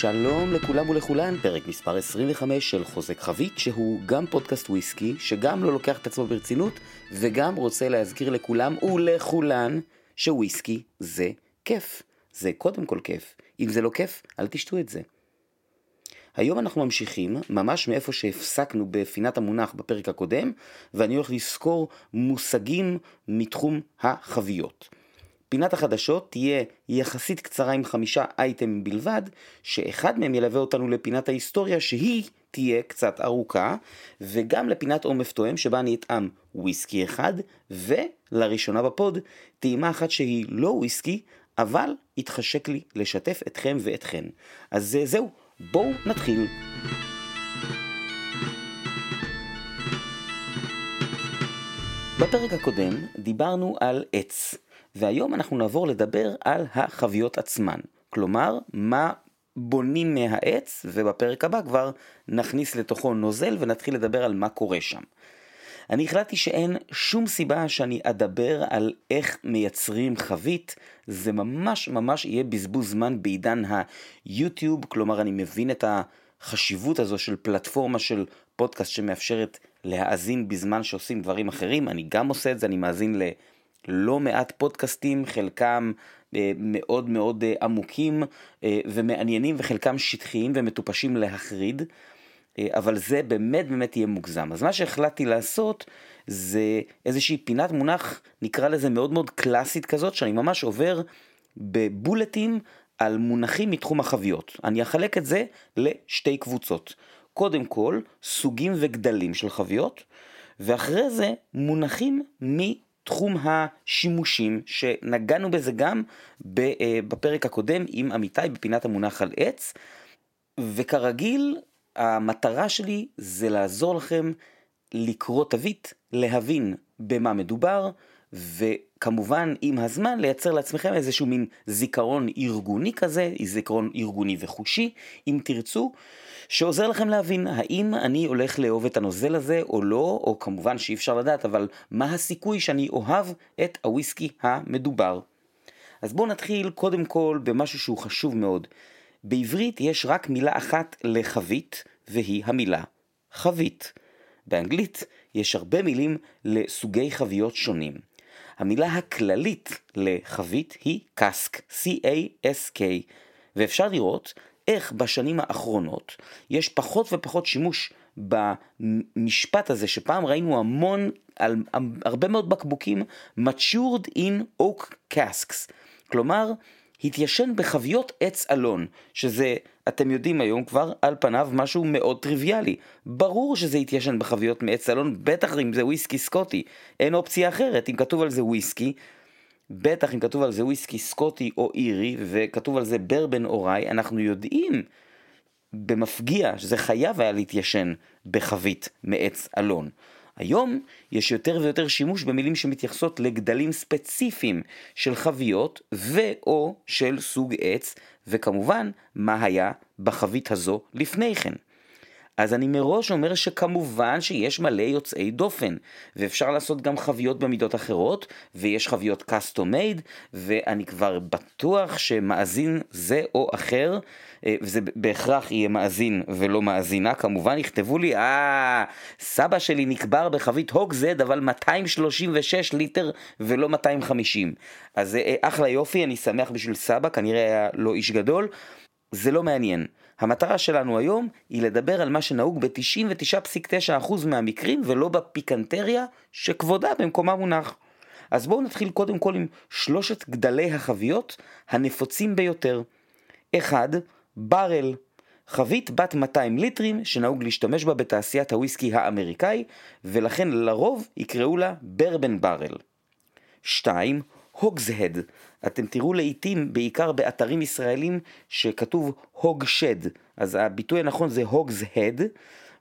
שלום לכולם ולכולן, פרק מספר 25 של חוזק חבית, שהוא גם פודקאסט וויסקי, שגם לא לוקח את עצמו ברצינות, וגם רוצה להזכיר לכולם ולכולן שוויסקי זה כיף. זה קודם כל כיף. אם זה לא כיף, אל תשתו את זה. היום אנחנו ממשיכים ממש מאיפה שהפסקנו בפינת המונח בפרק הקודם, ואני הולך לזכור מושגים מתחום החביות. פינת החדשות תהיה יחסית קצרה עם חמישה אייטמים בלבד, שאחד מהם ילווה אותנו לפינת ההיסטוריה שהיא תהיה קצת ארוכה, וגם לפינת עומף תואם שבה אני אטעם וויסקי אחד, ולראשונה בפוד טעימה אחת שהיא לא וויסקי, אבל התחשק לי לשתף אתכם ואתכן. אז זהו, בואו נתחיל. בפרק הקודם דיברנו על עץ. והיום אנחנו נעבור לדבר על החביות עצמן. כלומר, מה בונים מהעץ, ובפרק הבא כבר נכניס לתוכו נוזל ונתחיל לדבר על מה קורה שם. אני החלטתי שאין שום סיבה שאני אדבר על איך מייצרים חבית, זה ממש ממש יהיה בזבוז זמן בעידן היוטיוב, כלומר אני מבין את החשיבות הזו של פלטפורמה של פודקאסט שמאפשרת להאזין בזמן שעושים דברים אחרים, אני גם עושה את זה, אני מאזין ל... לא מעט פודקאסטים, חלקם אה, מאוד מאוד אה, עמוקים אה, ומעניינים וחלקם שטחיים ומטופשים להחריד, אבל זה באמת באמת יהיה מוגזם. אז מה שהחלטתי לעשות זה איזושהי פינת מונח, נקרא לזה מאוד מאוד קלאסית כזאת, שאני ממש עובר בבולטים על מונחים מתחום החביות. אני אחלק את זה לשתי קבוצות. קודם כל, סוגים וגדלים של חביות, ואחרי זה מונחים מ... תחום השימושים, שנגענו בזה גם אה, בפרק הקודם עם עמיתי בפינת המונח על עץ, וכרגיל המטרה שלי זה לעזור לכם לקרוא תווית, להבין במה מדובר, וכמובן עם הזמן לייצר לעצמכם איזשהו מין זיכרון ארגוני כזה, זיכרון ארגוני וחושי, אם תרצו, שעוזר לכם להבין האם אני הולך לאהוב את הנוזל הזה או לא, או כמובן שאי אפשר לדעת, אבל מה הסיכוי שאני אוהב את הוויסקי המדובר. אז בואו נתחיל קודם כל במשהו שהוא חשוב מאוד. בעברית יש רק מילה אחת לחבית, והיא המילה חבית. באנגלית יש הרבה מילים לסוגי חביות שונים. המילה הכללית לחבית היא קאסק, C-A-S-K, ואפשר לראות איך בשנים האחרונות יש פחות ופחות שימוש במשפט הזה שפעם ראינו המון על הרבה מאוד בקבוקים matured in oak casks, כלומר התיישן בחביות עץ אלון, שזה, אתם יודעים היום כבר, על פניו משהו מאוד טריוויאלי. ברור שזה התיישן בחביות מעץ אלון, בטח אם זה וויסקי סקוטי, אין אופציה אחרת, אם כתוב על זה וויסקי, בטח אם כתוב על זה וויסקי סקוטי או אירי, וכתוב על זה ברבן או ריי, אנחנו יודעים במפגיע שזה חייב היה להתיישן בחבית מעץ אלון. היום יש יותר ויותר שימוש במילים שמתייחסות לגדלים ספציפיים של חביות ו/או של סוג עץ, וכמובן מה היה בחבית הזו לפני כן. אז אני מראש אומר שכמובן שיש מלא יוצאי דופן, ואפשר לעשות גם חביות במידות אחרות, ויש חביות custom made, ואני כבר בטוח שמאזין זה או אחר, אה, וזה בהכרח יהיה מאזין ולא מאזינה, כמובן יכתבו לי, אה, סבא שלי נקבר בחבית הוגזד, אבל 236 ליטר ולא 250. אז אה, אחלה יופי, אני שמח בשביל סבא, כנראה היה לא איש גדול. זה לא מעניין. המטרה שלנו היום היא לדבר על מה שנהוג ב-99.9% מהמקרים ולא בפיקנטריה שכבודה במקומה מונח. אז בואו נתחיל קודם כל עם שלושת גדלי החביות הנפוצים ביותר. 1. ברל, חבית בת 200 ליטרים שנהוג להשתמש בה בתעשיית הוויסקי האמריקאי ולכן לרוב יקראו לה ברבן ברל. 2. הוגזהד, אתם תראו לעיתים, בעיקר באתרים ישראלים, שכתוב הוג שד, אז הביטוי הנכון זה הוגז הד,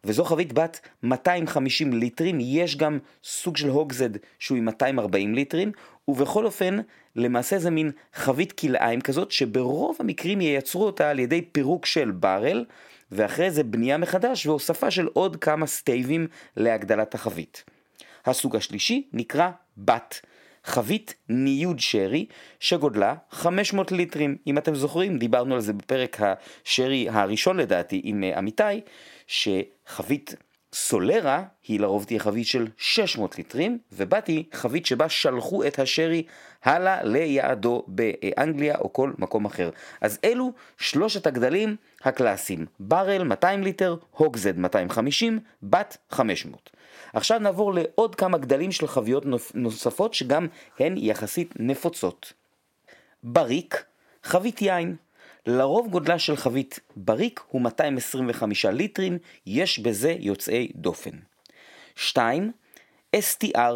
וזו חבית בת 250 ליטרים, יש גם סוג של הוגזד שהוא עם 240 ליטרים, ובכל אופן, למעשה זה מין חבית כלאיים כזאת, שברוב המקרים ייצרו אותה על ידי פירוק של ברל, ואחרי זה בנייה מחדש והוספה של עוד כמה סטייבים להגדלת החבית. הסוג השלישי נקרא בת. חבית ניוד שרי שגודלה 500 ליטרים. אם אתם זוכרים, דיברנו על זה בפרק השרי הראשון לדעתי עם אה, אמיתי, שחבית סולרה היא לרוב תהיה חבית של 600 ליטרים, ובאתי חבית שבה שלחו את השרי הלאה ליעדו באנגליה או כל מקום אחר. אז אלו שלושת הגדלים הקלאסיים, ברל 200 ליטר, הוגזד 250, בת 500. עכשיו נעבור לעוד כמה גדלים של חביות נוספות שגם הן יחסית נפוצות. בריק, חבית יין. לרוב גודלה של חבית barrique הוא 225 ליטרים, יש בזה יוצאי דופן. 2. STR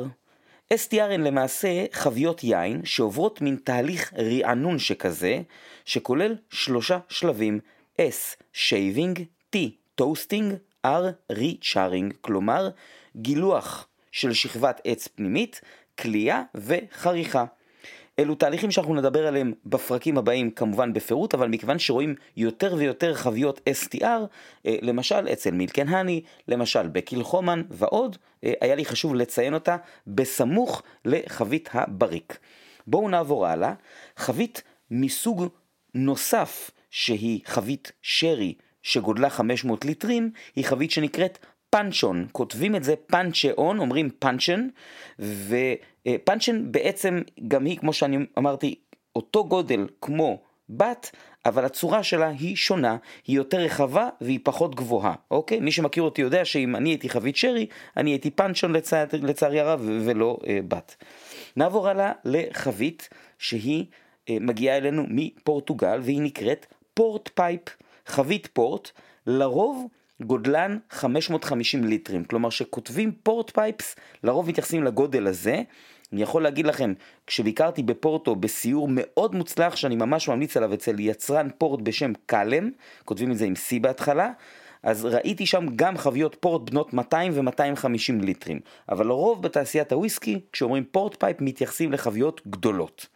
STR הן למעשה חביות יין שעוברות מין תהליך רענון שכזה, שכולל שלושה שלבים S shaving, T toasting, R recharring, כלומר גילוח של שכבת עץ פנימית, קלייה וחריכה. אלו תהליכים שאנחנו נדבר עליהם בפרקים הבאים כמובן בפירוט, אבל מכיוון שרואים יותר ויותר חביות STR, אה, למשל אצל מילקן האני, למשל בקילחומן ועוד, אה, היה לי חשוב לציין אותה בסמוך לחבית הבריק. בואו נעבור הלאה, חבית מסוג נוסף שהיא חבית שרי שגודלה 500 ליטרים, היא חבית שנקראת פאנצ'ון, כותבים את זה פאנצ'און, אומרים פאנצ'ן, ו puncheon בעצם גם היא, כמו שאני אמרתי, אותו גודל כמו butt, אבל הצורה שלה היא שונה, היא יותר רחבה והיא פחות גבוהה, אוקיי? מי שמכיר אותי יודע שאם אני הייתי חבית שרי, אני הייתי puncheon לצע... לצערי הרב ולא אה, butt. נעבור הלאה לחבית שהיא אה, מגיעה אלינו מפורטוגל והיא נקראת port pipe, חבית פורט, לרוב גודלן 550 ליטרים, כלומר שכותבים port pipes, לרוב מתייחסים לגודל הזה. אני יכול להגיד לכם, כשביקרתי בפורטו בסיור מאוד מוצלח שאני ממש ממליץ עליו אצל יצרן פורט בשם Cálem, כותבים את זה עם C בהתחלה, אז ראיתי שם גם חביות פורט בנות 200 ו-250 ליטרים, אבל לרוב בתעשיית הוויסקי, כשאומרים port pipe מתייחסים לחביות גדולות.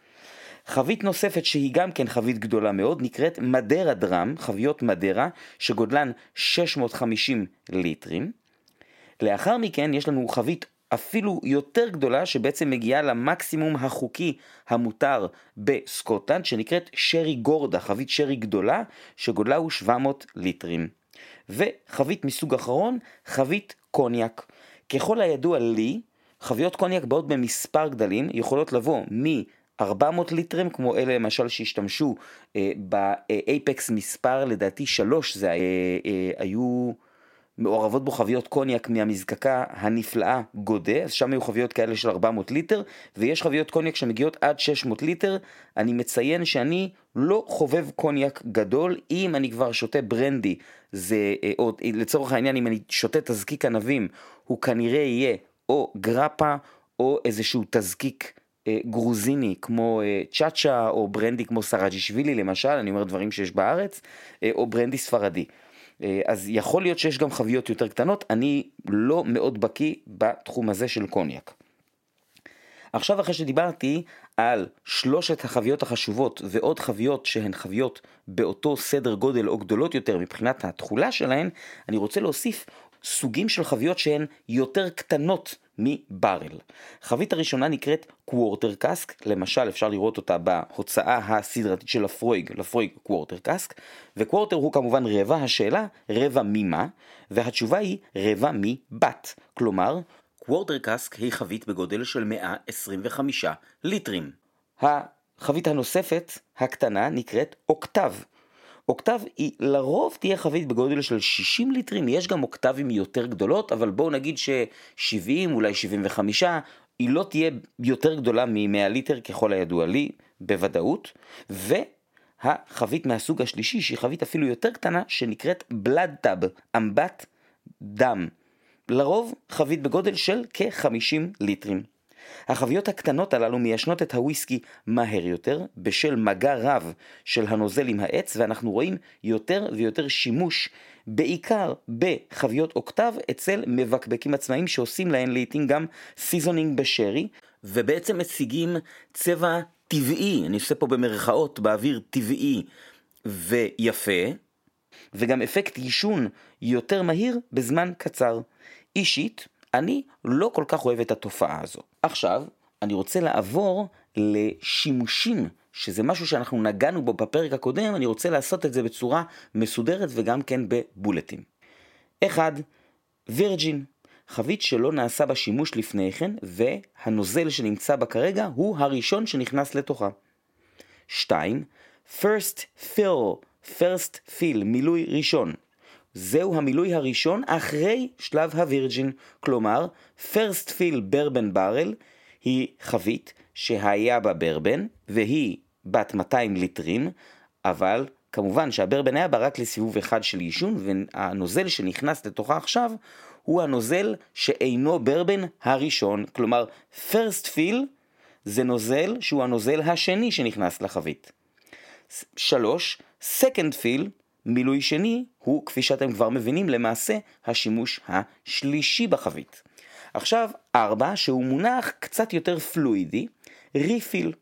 חבית נוספת שהיא גם כן חבית גדולה מאוד נקראת Madeira drum, חביות מדיירה שגודלן 650 ליטרים. לאחר מכן יש לנו חבית אפילו יותר גדולה שבעצם מגיעה למקסימום החוקי המותר בסקוטלנד שנקראת שרי גורדה, חבית שרי גדולה שגודלה הוא 700 ליטרים. וחבית מסוג אחרון, חבית קוניאק. ככל הידוע לי, חביות קוניאק באות במספר גדלים, יכולות לבוא מ... 400 ליטרים, כמו אלה למשל שהשתמשו אה, ב Apex מספר לדעתי 3, זה אה, אה, היו מעורבות בו חביות קוניאק מהמזקקה הנפלאה Godet, אז שם היו חביות כאלה של 400 ליטר, ויש חביות קוניאק שמגיעות עד 600 ליטר. אני מציין שאני לא חובב קוניאק גדול, אם אני כבר שותה ברנדי, זה, אה, או לצורך העניין אם אני שותה תזקיק ענבים, הוא כנראה יהיה או גרפה או איזשהו תזקיק אה, גרוזיני כמו אה, צ'אצ'ה או ברנדי כמו סראג'ישווילי למשל, אני אומר דברים שיש בארץ, אה, או ברנדי ספרדי. אז יכול להיות שיש גם חביות יותר קטנות, אני לא מאוד בקיא בתחום הזה של קוניאק. עכשיו אחרי שדיברתי על שלושת החביות החשובות ועוד חביות שהן חביות באותו סדר גודל או גדולות יותר מבחינת התכולה שלהן, אני רוצה להוסיף סוגים של חביות שהן יותר קטנות מ barrel. חבית הראשונה נקראת quarter cask, למשל אפשר לראות אותה בהוצאה הסדרתית של לפרויג, לפרויג quarter cask, ו quarter הוא כמובן רבע, השאלה רבע ממה, והתשובה היא רבע מ butt, כלומר quarter cask היא חבית בגודל של 125 ליטרים. החבית הנוספת, הקטנה, נקראת octave. octave היא לרוב תהיה חבית בגודל של 60 ליטרים, יש גם אוקטבים יותר גדולות, אבל בואו נגיד ש-70, אולי 75, היא לא תהיה יותר גדולה מ-100 ליטר ככל הידוע לי, בוודאות, והחבית מהסוג השלישי, שהיא חבית אפילו יותר קטנה, שנקראת בלאד טאב, אמבט דם. לרוב חבית בגודל של כ-50 ליטרים. החביות הקטנות הללו מיישנות את הוויסקי מהר יותר, בשל מגע רב של הנוזל עם העץ, ואנחנו רואים יותר ויותר שימוש, בעיקר בחביות אוקטב, אצל מבקבקים עצמאיים שעושים להן לעיתים גם seasoning בשרי, ובעצם מציגים צבע טבעי, אני עושה פה במרכאות, באוויר טבעי ויפה, וגם אפקט עישון יותר מהיר בזמן קצר. אישית, אני לא כל כך אוהב את התופעה הזו. עכשיו, אני רוצה לעבור לשימושים, שזה משהו שאנחנו נגענו בו בפרק הקודם, אני רוצה לעשות את זה בצורה מסודרת וגם כן בבולטים. אחד, וירג'ין, חבית שלא נעשה בה שימוש לפני כן, והנוזל שנמצא בה כרגע הוא הראשון שנכנס לתוכה. 2. first fill, first fill, מילוי ראשון. זהו המילוי הראשון אחרי שלב הווירג'ין, כלומר, first fill ברבן ברל היא חבית שהיה בה ברבן, והיא בת 200 ליטרים, אבל כמובן שהברבן היה בה רק לסיבוב אחד של עישון, והנוזל שנכנס לתוכה עכשיו הוא הנוזל שאינו ברבן הראשון, כלומר first fill זה נוזל שהוא הנוזל השני שנכנס לחבית. שלוש, second fill, מילוי שני, הוא כפי שאתם כבר מבינים למעשה השימוש השלישי בחבית. עכשיו ארבע, שהוא מונח קצת יותר פלואידי, Refill.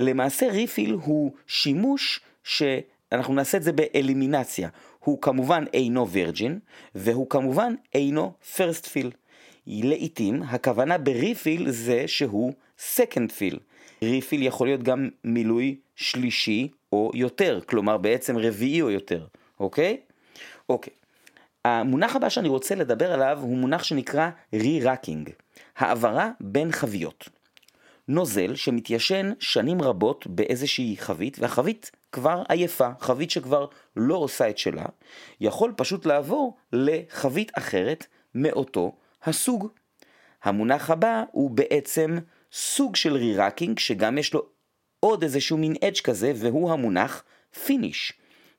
למעשה refill הוא שימוש שאנחנו נעשה את זה באלימינציה. הוא כמובן אינו virgin, והוא כמובן אינו first fill. לעיתים הכוונה ב refill זה שהוא second fill. Refill יכול להיות גם מילוי שלישי או יותר, כלומר בעצם רביעי או יותר, אוקיי? אוקיי. המונח הבא שאני רוצה לדבר עליו הוא מונח שנקרא re-racking, העברה בין חביות. נוזל שמתיישן שנים רבות באיזושהי חבית, והחבית כבר עייפה, חבית שכבר לא עושה את שלה, יכול פשוט לעבור לחבית אחרת מאותו הסוג. המונח הבא הוא בעצם סוג של re-racking, שגם יש לו עוד איזשהו מין edge כזה, והוא המונח finish.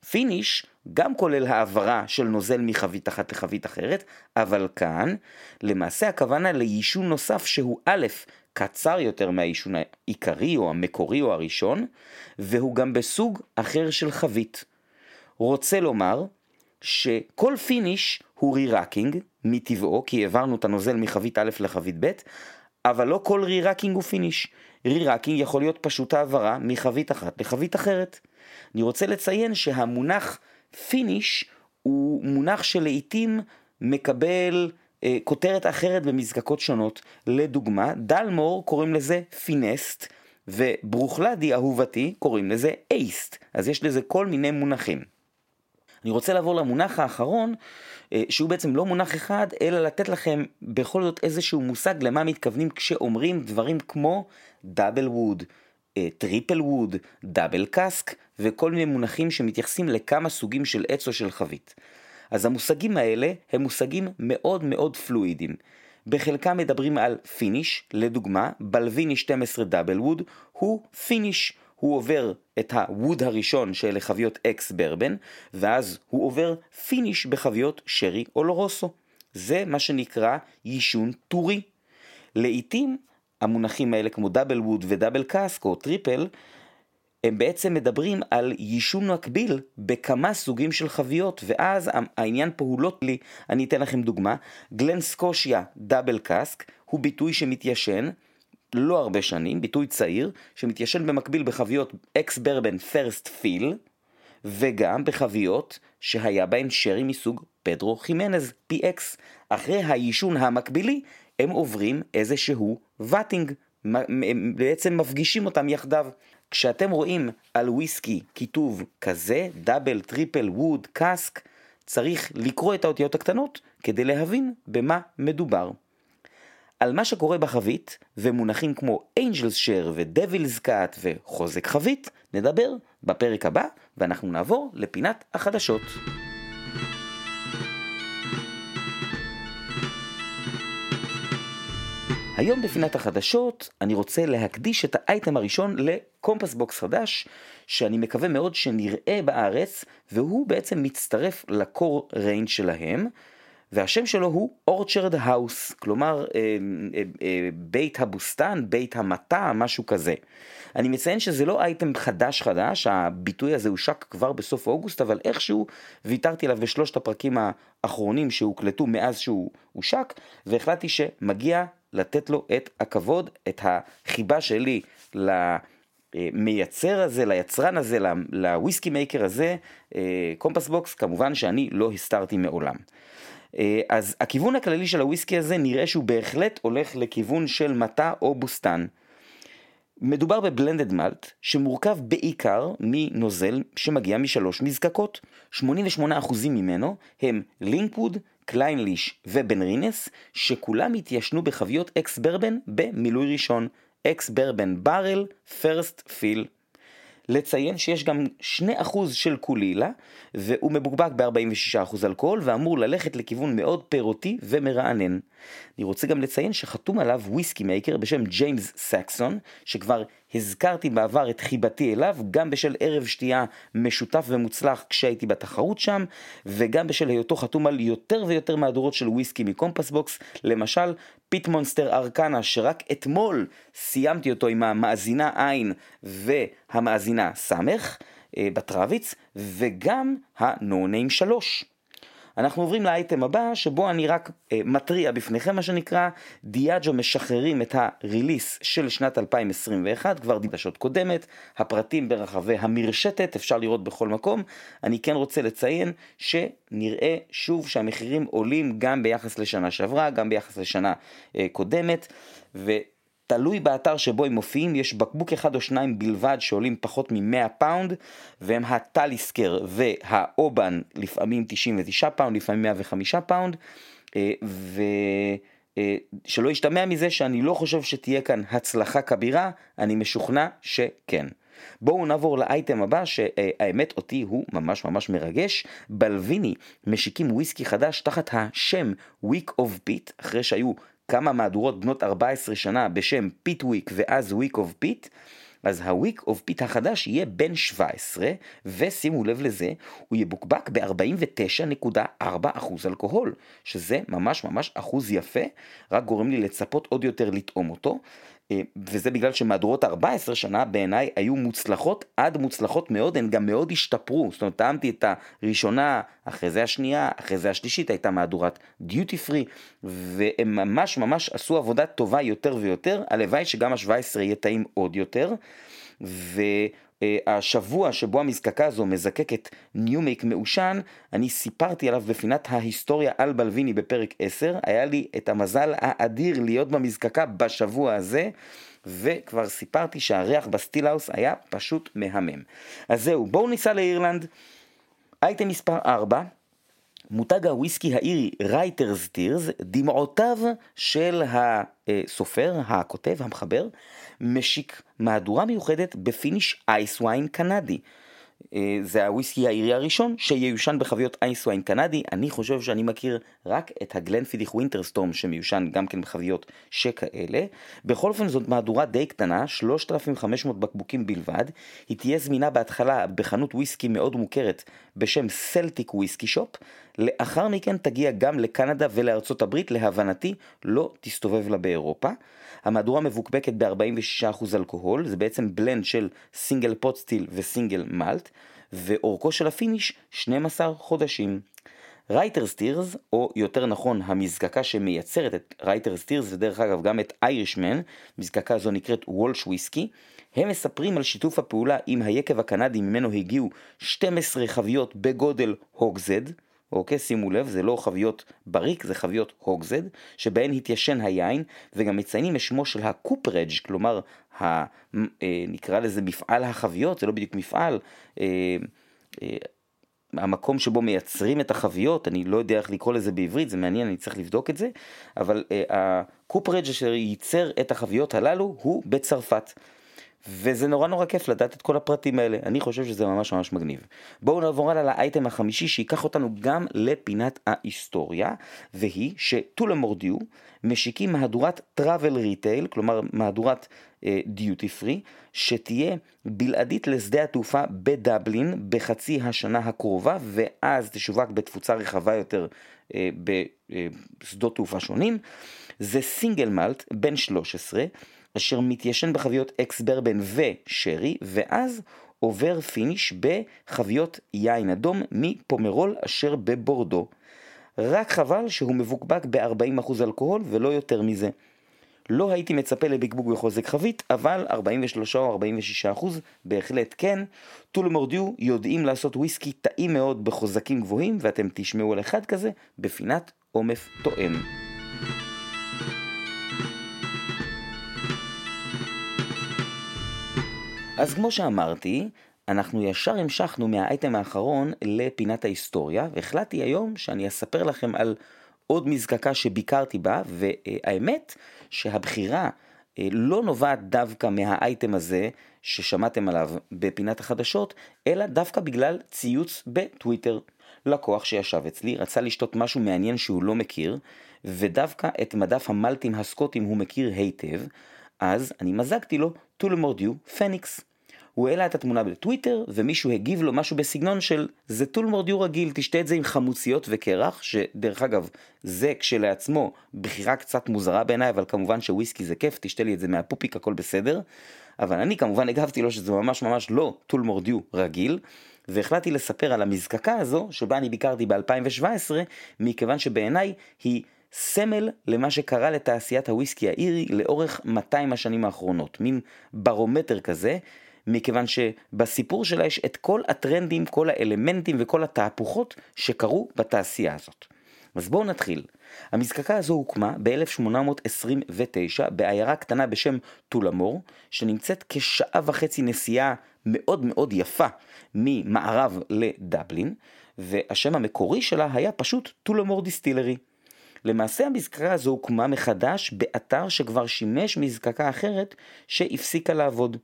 Finish גם כולל העברה של נוזל מחבית אחת לחבית אחרת, אבל כאן למעשה הכוונה ליישון נוסף שהוא א', קצר יותר מהיישון העיקרי או המקורי או הראשון, והוא גם בסוג אחר של חבית. רוצה לומר שכל finish הוא re-racking מטבעו, כי העברנו את הנוזל מחבית א' לחבית ב', אבל לא כל re-racking הוא finish. Re-racking יכול להיות פשוט העברה מחבית אחת לחבית אחרת. אני רוצה לציין שהמונח Finish הוא מונח שלעיתים מקבל אה, כותרת אחרת במזקקות שונות. לדוגמה, Dalmore קוראים לזה finessed, ו Bruichladdich אהובתי קוראים לזה ACEd. אז יש לזה כל מיני מונחים. אני רוצה לעבור למונח האחרון, אה, שהוא בעצם לא מונח אחד, אלא לתת לכם בכל זאת איזשהו מושג למה מתכוונים כשאומרים דברים כמו double wood, triple wood, double cask, וכל מיני מונחים שמתייחסים לכמה סוגים של עץ או של חבית. אז המושגים האלה הם מושגים מאוד מאוד פלואידיים. בחלקם מדברים על finish, לדוגמה, Balvenie 12 Double Wood הוא finish. הוא עובר את ה wood הראשון של חביות ex bourbon, ואז הוא עובר finish בחביות שרי Oloroso. זה מה שנקרא יישון טורי. לעיתים המונחים האלה כמו double wood ו double cask או triple, הם בעצם מדברים על יישון מקביל בכמה סוגים של חביות, ואז העניין פה הוא לא לי, אני אתן לכם דוגמה, Glen Scotia Double Cask הוא ביטוי שמתיישן לא הרבה שנים, ביטוי צעיר, שמתיישן במקביל בחביות ex bourbon first fill, וגם בחביות שהיה בהן שרי מסוג Pedro Ximénez PX. אחרי היישון המקבילי הם עוברים איזשהו vatting, בעצם מפגישים אותם יחדיו. כשאתם רואים על וויסקי כיתוב כזה, double, triple, wood, cask, צריך לקרוא את האותיות הקטנות כדי להבין במה מדובר. על מה שקורה בחבית, ומונחים כמו angels' share ו devil's cut וחוזק חבית, נדבר בפרק הבא, ואנחנו נעבור לפינת החדשות. היום בפינת החדשות אני רוצה להקדיש את האייטם הראשון ל Compass Box חדש, שאני מקווה מאוד שנראה בארץ, והוא בעצם מצטרף ל core range שלהם, והשם שלו הוא Orchard House, כלומר אה, אה, אה, בית הבוסתן, בית המטע, משהו כזה. אני מציין שזה לא אייטם חדש חדש, הביטוי הזה הושק כבר בסוף אוגוסט, אבל איכשהו ויתרתי עליו בשלושת הפרקים האחרונים שהוקלטו מאז שהוא הושק, והחלטתי שמגיע לתת לו את הכבוד, את החיבה שלי למייצר הזה, ליצרן הזה, ל whisky maker הזה, Compass Box, כמובן שאני לא הסתרתי מעולם. אז הכיוון הכללי של הוויסקי הזה נראה שהוא בהחלט הולך לכיוון של מטע או בוסתן. מדובר ב blended malt שמורכב בעיקר מנוזל שמגיע משלוש מזקקות. 88% ממנו הם Linkwood, Clynelish ו Benrinnes, שכולם התיישנו בחביות ex bourbon במילוי ראשון. Ex bourbon barrel, first fill. לציין שיש גם 2% של Caol Ila, והוא מבוקבק ב-46% אלכוהול, ואמור ללכת לכיוון מאוד פירותי ומרענן. אני רוצה גם לציין שחתום עליו whisky maker בשם ג'יימס סקסון, שכבר הזכרתי בעבר את חיבתי אליו, גם בשל ערב שתייה משותף ומוצלח כשהייתי בתחרות שם, וגם בשל היותו חתום על יותר ויותר מהדורות של וויסקי מ Compass Box, למשל Peat Monster Arcana, שרק אתמול סיימתי אותו עם המאזינה עין והמאזינה סמך אה, בטרוויץ, וגם ה-No Name 3. אנחנו עוברים לאייטם הבא, שבו אני רק אה, מתריע בפניכם, מה שנקרא, Diageo משחררים את ה release של שנת 2021, כבר דיבשות קודמת, הפרטים ברחבי המרשתת, אפשר לראות בכל מקום. אני כן רוצה לציין שנראה שוב שהמחירים עולים גם ביחס לשנה שעברה, גם ביחס לשנה אה, קודמת, ו... תלוי באתר שבו הם מופיעים, יש בקבוק אחד או שניים בלבד שעולים פחות מ-100 pound, והם ה Talisker וה Oban, לפעמים 99 pound, לפעמים 105 pound, אה, ושלא אה, ישתמע מזה שאני לא חושב שתהיה כאן הצלחה כבירה, אני משוכנע שכן. בואו נעבור לאייטם הבא, שהאמת אותי הוא ממש ממש מרגש. Balvenie משיקים וויסקי חדש תחת השם Week of Peat, אחרי שהיו כמה מהדורות בנות 14 שנה בשם Peat Week ואז Week of Peat, אז ה Week of Peat החדש יהיה בן 17, ושימו לב לזה, הוא יבוקבק ב-49.4% אלכוהול, שזה ממש ממש אחוז יפה, רק גורם לי לצפות עוד יותר לטעום אותו. אה, וזה בגלל שמהדורות 14 שנה בעיניי היו מוצלחות עד מוצלחות מאוד, הן גם מאוד השתפרו, זאת אומרת טעמתי את הראשונה, אחרי זה השנייה, אחרי זה השלישית הייתה מהדורת דיוטי פרי, והם ממש ממש עשו עבודה טובה יותר ויותר, הלוואי שגם ה-17 יהיה טעים עוד יותר, ו... אה, השבוע שבו המזקקה הזו מזקקת ניומייק מעושן, אני סיפרתי עליו בפינת ההיסטוריה על Balvenie בפרק 10, היה לי את המזל האדיר להיות במזקקה בשבוע הזה. וכבר סיפרתי שהריח ב still house היה פשוט מהמם. אז זהו, בואו ניסע לאירלנד. אייטם מספר 4, מותג הוויסקי האירי Writers' Tears, דמעותיו של הסופר, הכותב, המחבר, משיק מהדורה מיוחדת ב finish ice wine קנדי. אה, זה הוויסקי האירי הראשון שייושן בחביות ice wine קנדי. אני חושב שאני מכיר רק את ה Glenfiddich Winter Storm שמיושן גם כן בחביות שכאלה. בכל אופן זאת מהדורה די קטנה, 3,500 בקבוקים בלבד. היא תהיה זמינה בהתחלה בחנות וויסקי מאוד מוכרת בשם Celtic Whiskey Shop. לאחר מכן תגיע גם לקנדה ולארצות הברית, להבנתי לא תסתובב לה באירופה. המהדורה מבוקבקת ב-46% אלכוהול, זה בעצם blend של single pot still ו single malt, ואורכו של ה finish 12 חודשים. Writers' Tears, או יותר נכון המזקקה שמייצרת את Writers' Tears, ודרך אגב גם את Irishman, מזקקה זו נקראת Walsh Whiskey, הם מספרים על שיתוף הפעולה עם היקב הקנדי ממנו הגיעו 12 חביות בגודל hogshead, אוקיי? שימו לב, זה לא חביות barrique, זה חביות hogshead, שבהן התיישן היין, וגם מציינים את שמו של ה cooperage, כלומר, ה, אה, נקרא לזה מפעל החביות, זה לא בדיוק מפעל, אה, אה, המקום שבו מייצרים את החביות, אני לא יודע איך לקרוא לזה בעברית, זה מעניין, אני צריך לבדוק את זה, אבל הקופרג' אשר ייצר את החביות הללו הוא בצרפת. וזה נורא נורא כיף לדעת את כל הפרטים האלה, אני חושב שזה ממש ממש מגניב. בואו נעבור הלאה לאייטם החמישי שייקח אותנו גם לפינת ההיסטוריה, והיא שטולה מורדיו משיקים מהדורת travel retail, כלומר מהדורת duty אה, free, שתהיה בלעדית לשדה התעופה בדבלין בחצי השנה הקרובה, ואז תשווק בתפוצה רחבה יותר אה, בשדות תעופה שונים. זה single malt, בן 13, אשר מתיישן בחביות ex bourbon ושרי, ואז עובר finish בחביות יין אדום מפומרול אשר בבורדו. רק חבל שהוא מבוקבק ב-40% אלכוהול ולא יותר מזה. לא הייתי מצפה לבקבוק בחוזק חבית, אבל 43 או 46 אחוז בהחלט כן. טול מורדיו יודעים לעשות וויסקי טעים מאוד בחוזקים גבוהים, ואתם תשמעו על אחד כזה בפינת עומף תואם. אז כמו שאמרתי, אנחנו ישר המשכנו מהאייטם האחרון לפינת ההיסטוריה, והחלטתי היום שאני אספר לכם על עוד מזקקה שביקרתי בה, והאמת שהבחירה אה, לא נובעת דווקא מהאייטם הזה ששמעתם עליו בפינת החדשות, אלא דווקא בגלל ציוץ בטוויטר. לקוח שישב אצלי רצה לשתות משהו מעניין שהוא לא מכיר, ודווקא את מדף המלטים הסקוטים הוא מכיר היטב, אז אני מזגתי לו טולמורדיו פניקס. הוא העלה את התמונה בטוויטר, ומישהו הגיב לו משהו בסגנון של זה טולמורדיו רגיל, תשתה את זה עם חמוציות וקרח, שדרך אגב, זה כשלעצמו בחירה קצת מוזרה בעיניי, אבל כמובן שוויסקי זה כיף, תשתה לי את זה מהפופיק, הכל בסדר. אבל אני כמובן הגבתי לו שזה ממש ממש לא טולמורדיו רגיל, והחלטתי לספר על המזקקה הזו, שבה אני ביקרתי ב-2017, מכיוון שבעיניי היא סמל למה שקרה לתעשיית הוויסקי האירי לאורך 200 השנים האחרונות, מין ברומטר כזה, מכיוון שבסיפור שלה יש את כל הטרנדים, כל האלמנטים וכל התהפוכות שקרו בתעשייה הזאת. אז בואו נתחיל. המזקקה הזו הוקמה ב-1829 בעיירה קטנה בשם טולמור, שנמצאת כשעה וחצי נסיעה מאוד מאוד יפה ממערב לדבלין, והשם המקורי שלה היה פשוט טולמור דיסטילרי. למעשה המזקקה הזו הוקמה מחדש באתר שכבר שימש מזקקה אחרת שהפסיקה לעבוד.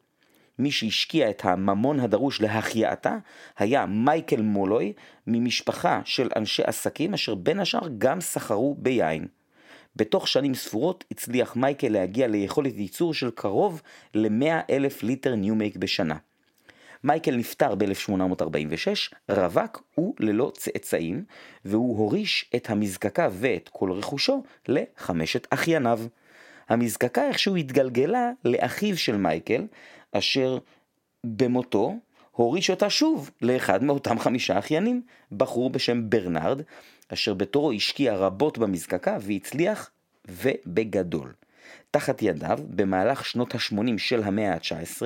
מי שהשקיע את הממון הדרוש להחייאתה היה מייקל מולוי ממשפחה של אנשי עסקים אשר בין השאר גם סחרו ביין. בתוך שנים ספורות הצליח מייקל להגיע ליכולת ייצור של קרוב ל-100 אלף ליטר new make בשנה. מייקל נפטר ב-1846, רווק וללא צאצאים, והוא הוריש את המזקקה ואת כל רכושו לחמשת אחייניו. המזקקה איכשהו התגלגלה לאחיו של מייקל, אשר במותו הוריש אותה שוב לאחד מאותם חמישה אחיינים, בחור בשם ברנרד, אשר בתורו השקיע רבות במזקקה והצליח ובגדול. תחת ידיו, במהלך שנות ה-80 של המאה ה-19,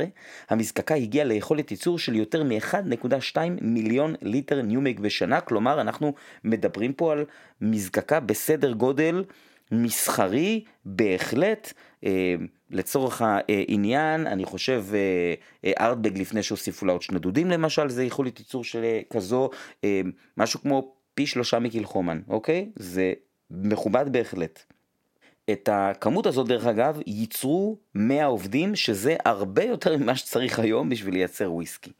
המזקקה הגיעה ליכולת ייצור של יותר מ-1.2 מיליון ליטר new make בשנה, כלומר אנחנו מדברים פה על מזקקה בסדר גודל מסחרי בהחלט, אה, לצורך העניין, אני חושב אה, ארטבג לפני שהוסיפו לה עוד שני דודים למשל, זה יכולת ייצור של אה, כזו, אה, משהו כמו פי שלושה מקילחומן, אוקיי? זה מכובד בהחלט. את הכמות הזאת דרך אגב ייצרו 100 עובדים שזה הרבה יותר ממה שצריך היום בשביל לייצר וויסקי.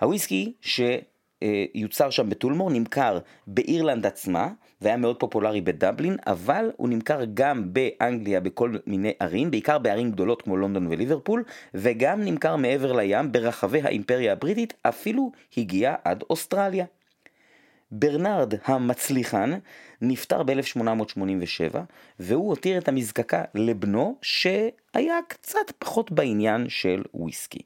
הוויסקי שיוצר שם בטולמור נמכר באירלנד עצמה והיה מאוד פופולרי בדבלין אבל הוא נמכר גם באנגליה בכל מיני ערים בעיקר בערים גדולות כמו לונדון וליברפול וגם נמכר מעבר לים ברחבי האימפריה הבריטית אפילו הגיע עד אוסטרליה. ברנרד המצליחן נפטר ב-1887 והוא הותיר את המזקקה לבנו שהיה קצת פחות בעניין של וויסקי.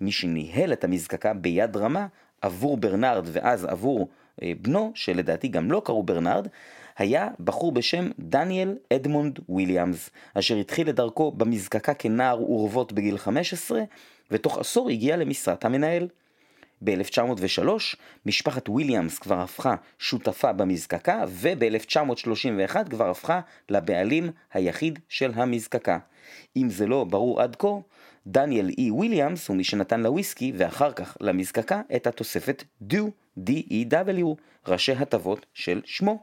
מי שניהל את המזקקה ביד רמה עבור ברנרד ואז עבור אה, בנו, שלדעתי גם לו קראו ברנרד, היה בחור בשם דניאל אדמונד וויליאמס, אשר התחיל את דרכו במזקקה כנער אורוות בגיל 15, ותוך עשור הגיע למשרת המנהל. ב-1903 משפחת וויליאמס כבר הפכה שותפה במזקקה וב-1931 כבר הפכה לבעלים היחיד של המזקקה. אם זה לא ברור עד כה, דניאל אי וויליאמס הוא מי שנתן לוויסקי ואחר כך למזקקה את התוספת דו, D-E-W, ראשי הטבות של שמו.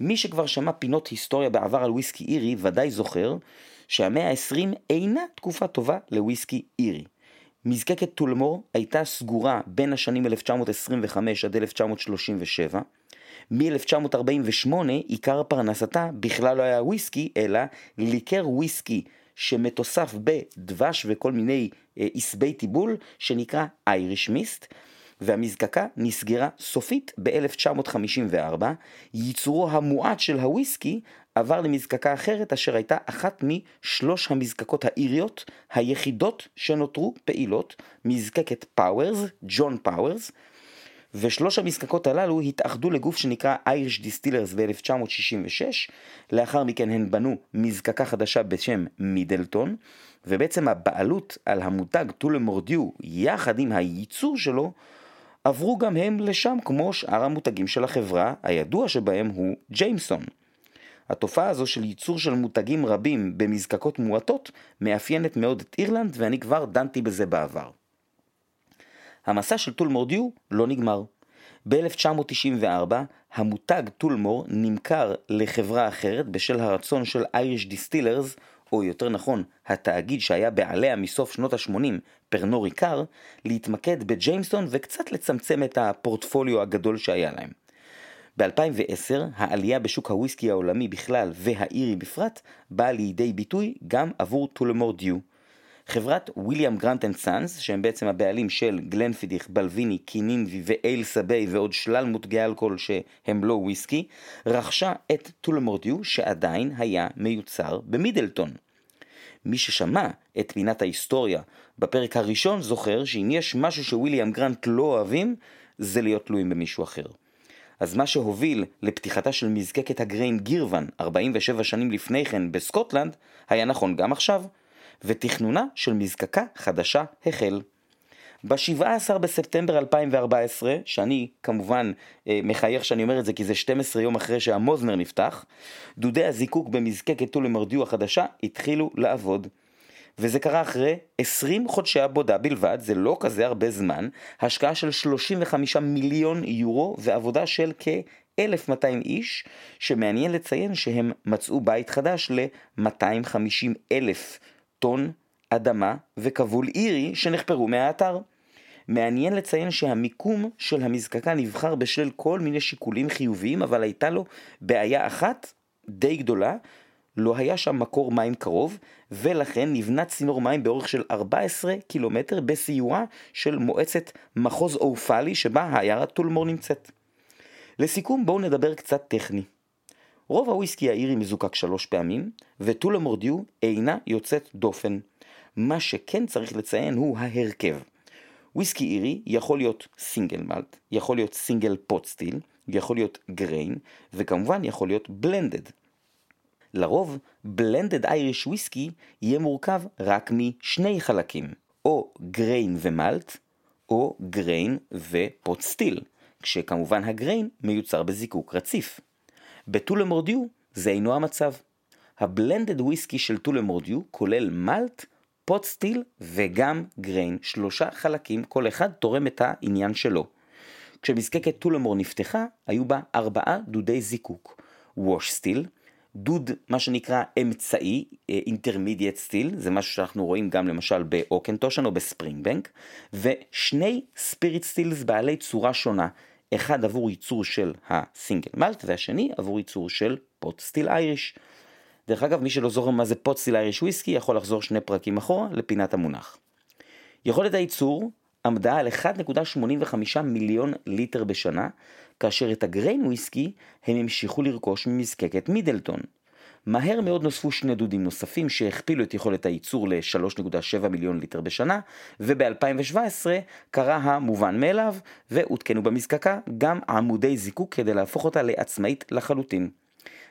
מי שכבר שמע פינות היסטוריה בעבר על וויסקי אירי ודאי זוכר שהמאה ה-20 אינה תקופה טובה לוויסקי אירי. מזקקת טולמור הייתה סגורה בין השנים 1925 עד 1937. מ-1948 עיקר פרנסתה בכלל לא היה וויסקי, אלא ליקר וויסקי שמתוסף בדבש וכל מיני אה, עשבי טיבול, שנקרא Irish Mist. והמזקקה נסגרה סופית ב-1954, ייצורו המועט של הוויסקי עבר למזקקה אחרת אשר הייתה אחת משלוש המזקקות האיריות היחידות שנותרו פעילות, מזקקת Powers, John Powers, ושלוש המזקקות הללו התאחדו לגוף שנקרא Irish Distillers ב-1966, לאחר מכן הן בנו מזקקה חדשה בשם מידלטון, ובעצם הבעלות על המותג טולמורדיו יחד עם הייצור שלו עברו גם הם לשם כמו שאר המותגים של החברה, הידוע שבהם הוא ג'יימסון. התופעה הזו של ייצור של מותגים רבים במזקקות מועטות מאפיינת מאוד את אירלנד ואני כבר דנתי בזה בעבר. המסע של טול דיו לא נגמר. ב-1994 המותג Tullamore נמכר לחברה אחרת בשל הרצון של Irish Distillers, או יותר נכון, התאגיד שהיה בעליה מסוף שנות ה-80, Pernod Ricard, להתמקד ב Jameson וקצת לצמצם את הפורטפוליו הגדול שהיה להם. ב-2010 העלייה בשוק הוויסקי העולמי בכלל והאירי בפרט באה לידי ביטוי גם עבור Tullamore Dew. חברת William Grant and Sons, שהם בעצם הבעלים של Glenfiddich, Balvenie, Kininvie ו Ailsa Bay ועוד שלל מותגי אלכוהול שהם לא וויסקי, רכשה את טולמורדיו שעדיין היה מיוצר במידלטון. מי ששמע את פינת ההיסטוריה בפרק הראשון זוכר שאם יש משהו שוויליאם גרנט לא אוהבים, זה להיות תלויים במישהו אחר. אז מה שהוביל לפתיחתה של מזקקת הגריין גירוון 47 שנים לפני כן בסקוטלנד, היה נכון גם עכשיו. ותכנונה של מזקקה חדשה החל. ב-17 בספטמבר 2014, שאני כמובן אה, מחייך שאני אומר את זה כי זה 12 יום אחרי שהמוזנר נפתח, דודי הזיקוק במזקקת טולמרדיו החדשה התחילו לעבוד. וזה קרה אחרי 20 חודשי עבודה בלבד, זה לא כזה הרבה זמן, השקעה של 35 מיליון יורו ועבודה של כ-1,200 איש, שמעניין לציין שהם מצאו בית חדש ל-250 אלף טון אדמה וכבול אירי שנחפרו מהאתר. מעניין לציין שהמיקום של המזקקה נבחר בשל כל מיני שיקולים חיוביים, אבל הייתה לו בעיה אחת די גדולה, לא היה שם מקור מים קרוב, ולכן נבנה צינור מים באורך של 14 קילומטר בסיועה של מועצת מחוז אופלי שבה העיירה טולמור נמצאת. לסיכום בואו נדבר קצת טכני. רוב הוויסקי האירי מזוקק שלוש פעמים, וטולה מורדיו אינה יוצאת דופן. מה שכן צריך לציין הוא ההרכב. וויסקי אירי יכול להיות single malt, יכול להיות single pot still, יכול להיות grain, וכמובן יכול להיות blended. לרוב, blended Irish whiskey יהיה מורכב רק משני חלקים, או grain ו malt, או grain ו pot still, כשכמובן ה grain מיוצר בזיקוק רציף. ב Tullamore Dew זה אינו המצב. ה blended whiskey של Tullamore Dew כולל malt, pot still וגם grain, שלושה חלקים, כל אחד תורם את העניין שלו. כשמזקקת Tullamore נפתחה, היו בה ארבעה דודי זיקוק. Wash still, דוד מה שנקרא אמצעי, intermediate still, זה משהו שאנחנו רואים גם למשל ב Auchentoshan או ב Springbank, ושני spirit stills בעלי צורה שונה, אחד עבור ייצור של ה single malt והשני עבור ייצור של pot still Irish. דרך אגב, מי שלא זוכר מה זה pot still Irish whiskey יכול לחזור שני פרקים אחורה לפינת המונח. יכולת הייצור עמדה על 1.85 מיליון ליטר בשנה, כאשר את ה grain whiskey הם המשיכו לרכוש ממזקקת מידלטון. מהר מאוד נוספו שני דודים נוספים שהכפילו את יכולת הייצור ל-3.7 מיליון ליטר בשנה, וב-2017 קרה המובן מאליו, והותקנו במזקקה גם עמודי זיקוק כדי להפוך אותה לעצמאית לחלוטין.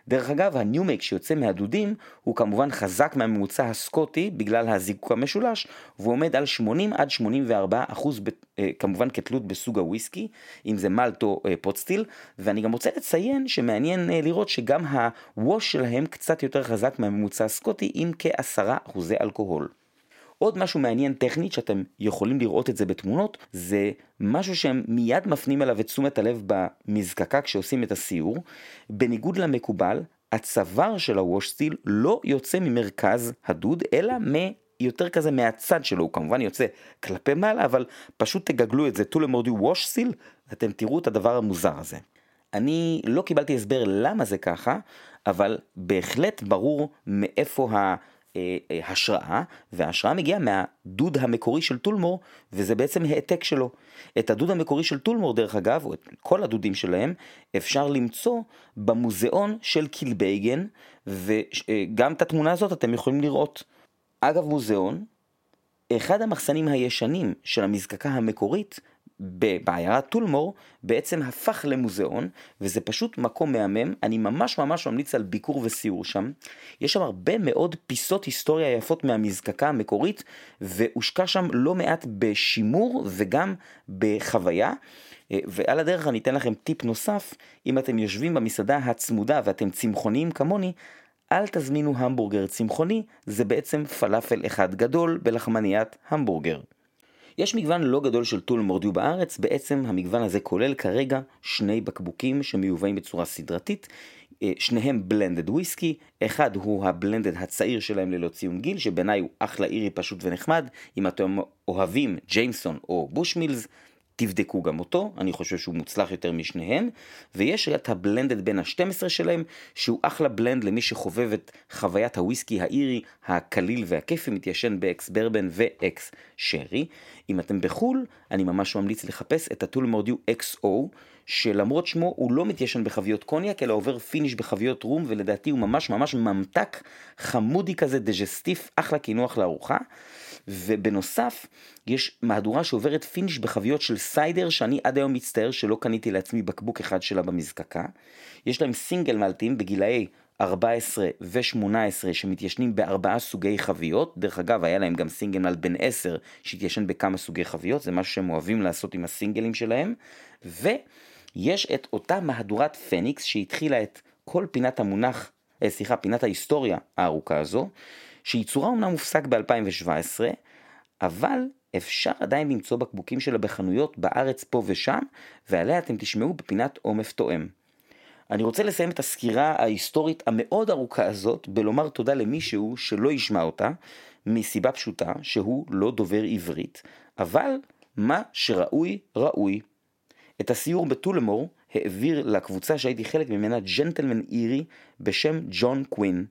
דרך אגב, הניומייק שיוצא מהדודים הוא כמובן חזק מהממוצע הסקוטי בגלל הזיקוק המשולש, והוא עומד על 80 עד 84 אחוז, אה, כמובן כתלות בסוג הוויסקי, אם זה מלט או אה, פוטסטיל, ואני גם רוצה לציין שמעניין אה, לראות שגם הווש שלהם קצת יותר חזק מהממוצע הסקוטי עם כעשרה אחוזי אלכוהול. עוד משהו מעניין טכנית שאתם יכולים לראות את זה בתמונות, זה משהו שהם מיד מפנים אליו את תשומת הלב במזקקה כשעושים את הסיור. בניגוד למקובל, הצוואר של הווש סטיל לא יוצא ממרכז הדוד, אלא מ... יותר כזה מהצד שלו, הוא כמובן יוצא כלפי מעלה, אבל פשוט תגגלו את זה, טו למורדי ווש סיל, אתם תראו את הדבר המוזר הזה. אני לא קיבלתי הסבר למה זה ככה, אבל בהחלט ברור מאיפה ה... אה, אה, השראה, וההשראה מגיעה מהדוד המקורי של טולמור, וזה בעצם העתק שלו. את הדוד המקורי של טולמור, דרך אגב, או את כל הדודים שלהם, אפשר למצוא במוזיאון של קילבייגן, וגם את התמונה הזאת אתם יכולים לראות. אגב מוזיאון, אחד המחסנים הישנים של המזקקה המקורית בעיירת טולמור בעצם הפך למוזיאון, וזה פשוט מקום מהמם, אני ממש ממש ממליץ על ביקור וסיור שם. יש שם הרבה מאוד פיסות היסטוריה יפות מהמזקקה המקורית, והושקע שם לא מעט בשימור וגם בחוויה. אה, ועל הדרך אני אתן לכם טיפ נוסף, אם אתם יושבים במסעדה הצמודה ואתם צמחוניים כמוני, אל תזמינו המבורגר צמחוני, זה בעצם פלאפל אחד גדול בלחמניית המבורגר. יש מגוון לא גדול של טול מורדיו בארץ, בעצם המגוון הזה כולל כרגע שני בקבוקים שמיובאים בצורה סדרתית, אה, שניהם blended whiskey, אחד הוא ה blended הצעיר שלהם ללא ציון גיל, שבעיניי הוא אחלה אירי פשוט ונחמד, אם אתם אוהבים Jameson או Bushmills, תבדקו גם אותו, אני חושב שהוא מוצלח יותר משניהם, ויש את ה blended בן ה-12 שלהם, שהוא אחלה blend למי שחובב את חוויית הוויסקי האירי, הקליל והכיפי, מתיישן ב ex-bourbon ו ex-sherry. אם אתם בחו"ל, אני ממש ממליץ לחפש את ה Tullamore Dew XO, שלמרות שמו הוא לא מתיישן בחביות קוניאק, אלא עובר finish בחביות רום, ולדעתי הוא ממש ממש ממתק חמודי כזה, digestif, אחלה קינוח לארוחה. ובנוסף, יש מהדורה שעוברת finish בחביות של סיידר, שאני עד היום מצטער שלא קניתי לעצמי בקבוק אחד שלה במזקקה. יש להם סינגל מלטים בגילאי 14 ו-18 שמתיישנים בארבעה סוגי חביות, דרך אגב היה להם גם single malt בן 10 שהתיישן בכמה סוגי חביות, זה משהו שהם אוהבים לעשות עם הסינגלים שלהם, ויש את אותה מהדורת פניקס שהתחילה את כל פינת המונח, אה, סליחה, פינת ההיסטוריה הארוכה הזו, שייצורה אומנם הופסק ב-2017, אבל אפשר עדיין למצוא בקבוקים שלה בחנויות בארץ פה ושם, ועליה אתם תשמעו בפינת עומף תואם. אני רוצה לסיים את הסקירה ההיסטורית המאוד ארוכה הזאת בלומר תודה למישהו שלא ישמע אותה, מסיבה פשוטה שהוא לא דובר עברית, אבל מה שראוי ראוי. את הסיור בטולמור העביר לקבוצה שהייתי חלק ממנה ג'נטלמן אירי בשם ג'ון קווין.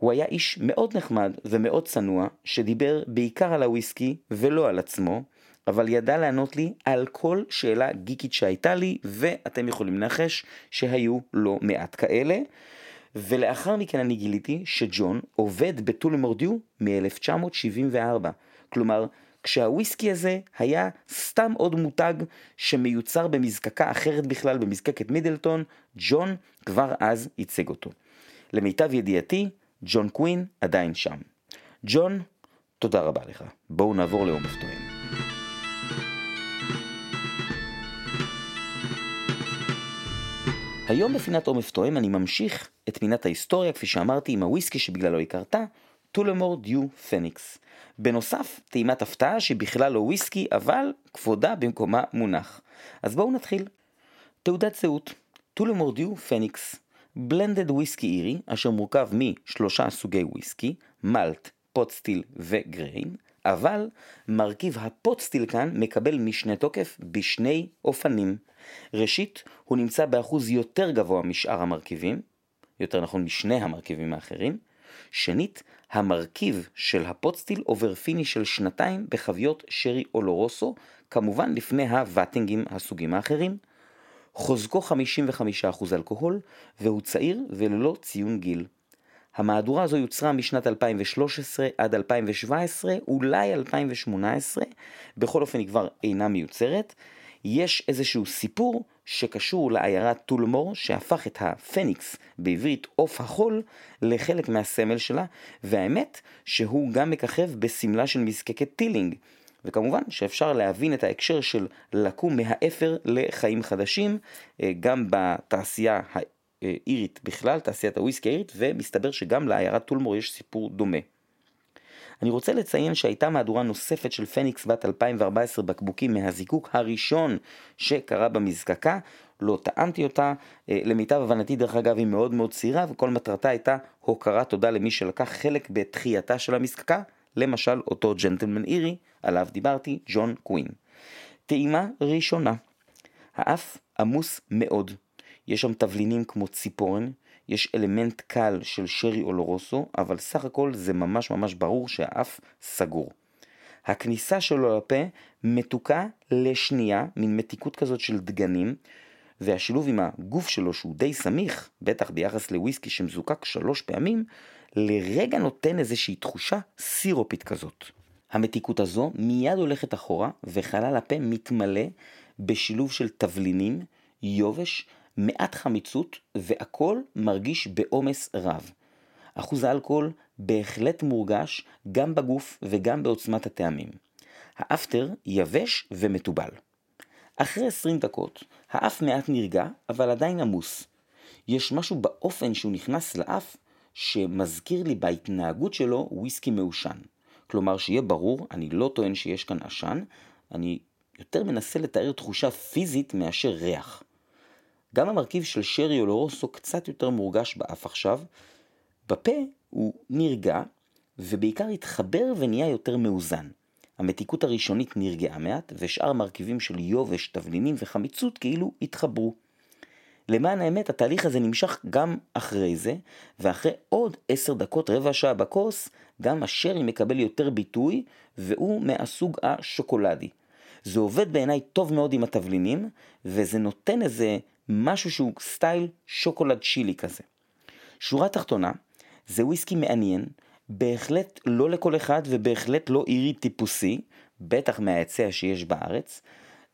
הוא היה איש מאוד נחמד ומאוד צנוע, שדיבר בעיקר על הוויסקי ולא על עצמו, אבל ידע לענות לי על כל שאלה גיקית שהייתה לי, ואתם יכולים לנחש שהיו לא מעט כאלה. ולאחר מכן אני גיליתי שג'ון עובד בטול מורדיו מ-1974. כלומר, כשהוויסקי הזה היה סתם עוד מותג שמיוצר במזקקה אחרת בכלל, במזקקת מידלטון, ג'ון כבר אז ייצג אותו. למיטב ידיעתי, ג'ון קווין עדיין שם. ג'ון, תודה רבה לך. בואו נעבור לעומף תואם. היום בפינת עומף תואם אני ממשיך את פינת ההיסטוריה, כפי שאמרתי, עם הוויסקי שבגללו היא קרתה, Tullamore Dew Phoenix. בנוסף, טעימת הפתעה שבכלל לא וויסקי, אבל כבודה במקומה מונח. אז בואו נתחיל. תעודת זהות, Tullamore Dew Phoenix. blended whiskey אירי, אשר מורכב משלושה סוגי וויסקי, malt, pot still ו grain, אבל מרכיב ה pot still כאן מקבל משנה תוקף בשני אופנים. ראשית, הוא נמצא באחוז יותר גבוה משאר המרכיבים, יותר נכון משני המרכיבים האחרים. שנית, המרכיב של הפוטסטיל עובר פיני של שנתיים בחביות שרי אולורוסו, כמובן לפני הוואטינגים הסוגים האחרים. חוזקו 55% אלכוהול, והוא צעיר וללא ציון גיל. המהדורה הזו יוצרה משנת 2013 עד 2017, אולי 2018, בכל אופן היא כבר אינה מיוצרת. יש איזשהו סיפור שקשור לעיירת טולמור, שהפך את הפניקס, בעברית עוף החול, לחלק מהסמל שלה, והאמת שהוא גם מככב בסמלה של מזקקת טילינג. וכמובן שאפשר להבין את ההקשר של לקום מהאפר לחיים חדשים, אה, גם בתעשייה האירית בכלל, תעשיית הוויסקי האירית, ומסתבר שגם לעיירת טולמור יש סיפור דומה. אני רוצה לציין שהייתה מהדורה נוספת של פניקס בת 2014 בקבוקים מהזיקוק הראשון שקרה במזקקה, לא טענתי אותה, אה, למיטב הבנתי דרך אגב היא מאוד מאוד צעירה וכל מטרתה הייתה הוקרת תודה למי שלקח חלק בתחייתה של המזקקה, למשל אותו ג'נטלמן אירי עליו דיברתי, ג'ון קווין. טעימה ראשונה, האף עמוס מאוד, יש שם תבלינים כמו ציפורן, יש אלמנט קל של שרי אולורוסו, אבל סך הכל זה ממש ממש ברור שהאף סגור. הכניסה שלו לפה מתוקה לשנייה, מין מתיקות כזאת של דגנים, והשילוב עם הגוף שלו שהוא די סמיך, בטח ביחס לוויסקי שמזוקק שלוש פעמים, לרגע נותן איזושהי תחושה סירופית כזאת. המתיקות הזו מיד הולכת אחורה, וחלל הפה מתמלא בשילוב של תבלינים, יובש, מעט חמיצות, והכל מרגיש בעומס רב. אחוז האלכוהול בהחלט מורגש גם בגוף וגם בעוצמת הטעמים. האפטר יבש ומתובל. אחרי 20 דקות, האף מעט נרגע, אבל עדיין עמוס. יש משהו באופן שהוא נכנס לאף שמזכיר לי בהתנהגות שלו וויסקי מעושן. כלומר, שיהיה ברור, אני לא טוען שיש כאן עשן, אני יותר מנסה לתאר תחושה פיזית מאשר ריח. גם המרכיב של שרי אולורוסו קצת יותר מורגש באף עכשיו, בפה הוא נרגע, ובעיקר התחבר ונהיה יותר מאוזן. המתיקות הראשונית נרגעה מעט, ושאר המרכיבים של יובש, תבלינים וחמיצות כאילו התחברו. למען האמת, התהליך הזה נמשך גם אחרי זה, ואחרי עוד עשר דקות, רבע שעה בכוס, גם השרי מקבל יותר ביטוי, והוא מהסוג השוקולדי. זה עובד בעיניי טוב מאוד עם התבלינים, וזה נותן איזה משהו שהוא סטייל שוקולד צ'ילי כזה. שורה תחתונה, זה וויסקי מעניין, בהחלט לא לכל אחד ובהחלט לא אירי טיפוסי, בטח מההיצע שיש בארץ,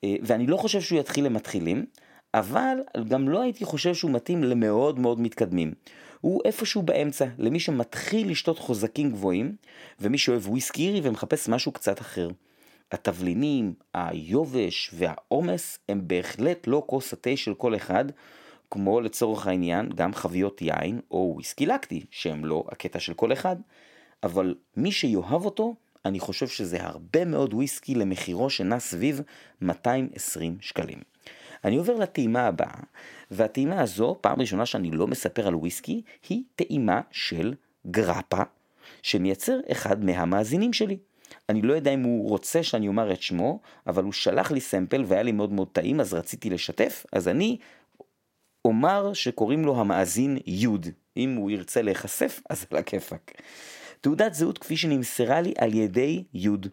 אה, ואני לא חושב שהוא יתחיל למתחילים, אבל גם לא הייתי חושב שהוא מתאים למאוד מאוד מתקדמים. הוא איפשהו באמצע, למי שמתחיל לשתות חוזקים גבוהים, ומי שאוהב וויסקי אירי ומחפש משהו קצת אחר. התבלינים, היובש והעומס הם בהחלט לא כוס התה של כל אחד, כמו לצורך העניין גם חביות יין או וויסקי לקטי, שהם לא הקטע של כל אחד, אבל מי שיאהב אותו, אני חושב שזה הרבה מאוד וויסקי למחירו שנע סביב 220 שקלים. אני עובר לטעימה הבאה, והטעימה הזו, פעם ראשונה שאני לא מספר על וויסקי, היא טעימה של גרפה, שמייצר אחד מהמאזינים שלי. אני לא יודע אם הוא רוצה שאני אומר את שמו, אבל הוא שלח לי סמפל והיה לי מאוד מאוד טעים, אז רציתי לשתף, אז אני אומר שקוראים לו המאזין יוד. אם הוא ירצה להיחשף, אז על הכיפאק. תעודת זהות כפי שנמסרה לי על ידי יוד.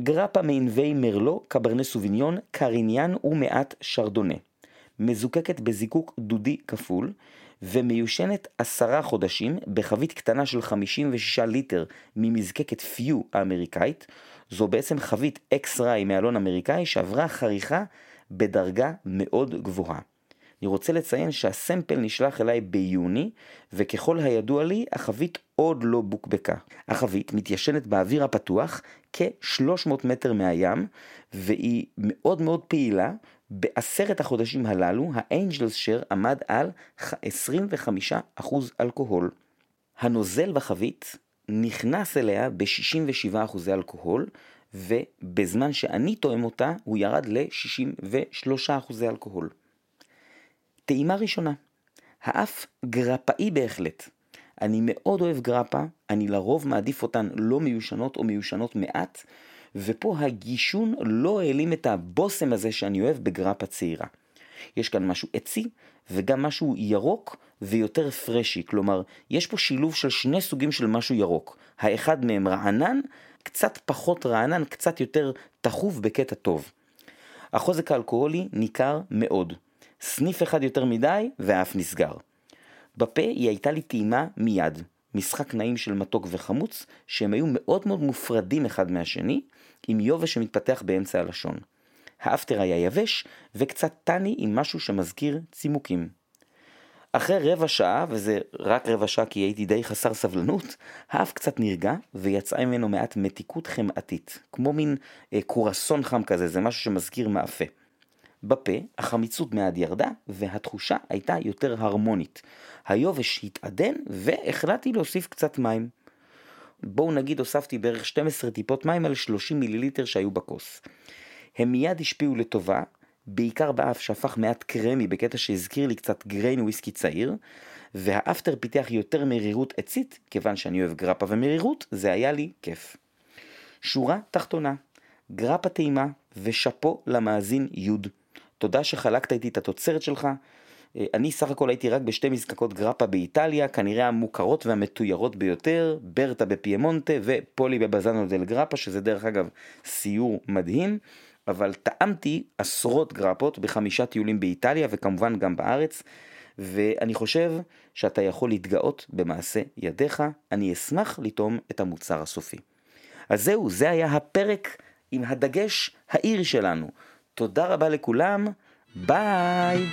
גרפה מענבי מרלו, קברנה סוביניון, קריניאן ומעט שרדונה. מזוקקת בזיקוק דודי כפול, ומיושנת עשרה חודשים בחבית קטנה של 56 ליטר ממזקקת FEW האמריקאית. זו בעצם חבית ex-rye מאלון אמריקאי שעברה חריכה בדרגה מאוד גבוהה. אני רוצה לציין שה sample נשלח אליי ביוני, וככל הידוע לי, החבית עוד לא בוקבקה. החבית מתיישנת באוויר הפתוח כ-300 מטר מהים, והיא מאוד מאוד פעילה. בעשרת החודשים הללו, האנג'לס שר עמד על 25% אלכוהול. הנוזל בחבית נכנס אליה ב-67% אלכוהול, ובזמן שאני תואם אותה, הוא ירד ל-63% אלכוהול. טעימה ראשונה, האף גרפאי בהחלט. אני מאוד אוהב גרפה, אני לרוב מעדיף אותן לא מיושנות או מיושנות מעט, ופה הגישון לא העלים את הבושם הזה שאני אוהב בגרפה צעירה. יש כאן משהו עצי וגם משהו ירוק ויותר פרשי, כלומר, יש פה שילוב של שני סוגים של משהו ירוק. האחד מהם רענן, קצת פחות רענן, קצת יותר תכוף בקטע טוב. החוזק האלכוהולי ניכר מאוד. סניף אחד יותר מדי והאף נסגר. בפה היא הייתה לי טעימה מיד, משחק נעים של מתוק וחמוץ, שהם היו מאוד מאוד מופרדים אחד מהשני, עם יובש שמתפתח באמצע הלשון. האפטר היה יבש, וקצת טני עם משהו שמזכיר צימוקים. אחרי רבע שעה, וזה רק רבע שעה כי הייתי די חסר סבלנות, האף קצת נרגע, ויצאה ממנו מעט מתיקות חמאתית, כמו מין אה, קורסון חם כזה, זה משהו שמזכיר מאפה. בפה החמיצות מעט ירדה והתחושה הייתה יותר הרמונית. היובש התעדן והחלטתי להוסיף קצת מים. בואו נגיד הוספתי בערך 12 טיפות מים על 30 מיליליטר שהיו בכוס. הם מיד השפיעו לטובה, בעיקר באף שהפך מעט קרמי בקטע שהזכיר לי קצת גריין וויסקי צעיר, והאפטר פיתח יותר מרירות עצית, כיוון שאני אוהב גרפה ומרירות, זה היה לי כיף. שורה תחתונה, גרפה טעימה ושאפו למאזין יוד. תודה שחלקת איתי את התוצרת שלך. אה, אני סך הכל הייתי רק בשתי מזקקות גרפה באיטליה, כנראה המוכרות והמתוירות ביותר, ברטה בפיימונטה ופולי בבזנו דל גרפה, שזה דרך אגב סיור מדהים, אבל טעמתי עשרות גרפות בחמישה טיולים באיטליה וכמובן גם בארץ, ואני חושב שאתה יכול להתגאות במעשה ידיך, אני אשמח לטעום את המוצר הסופי. אז זהו, זה היה הפרק עם הדגש העיר שלנו. תודה רבה לכולם, ביי!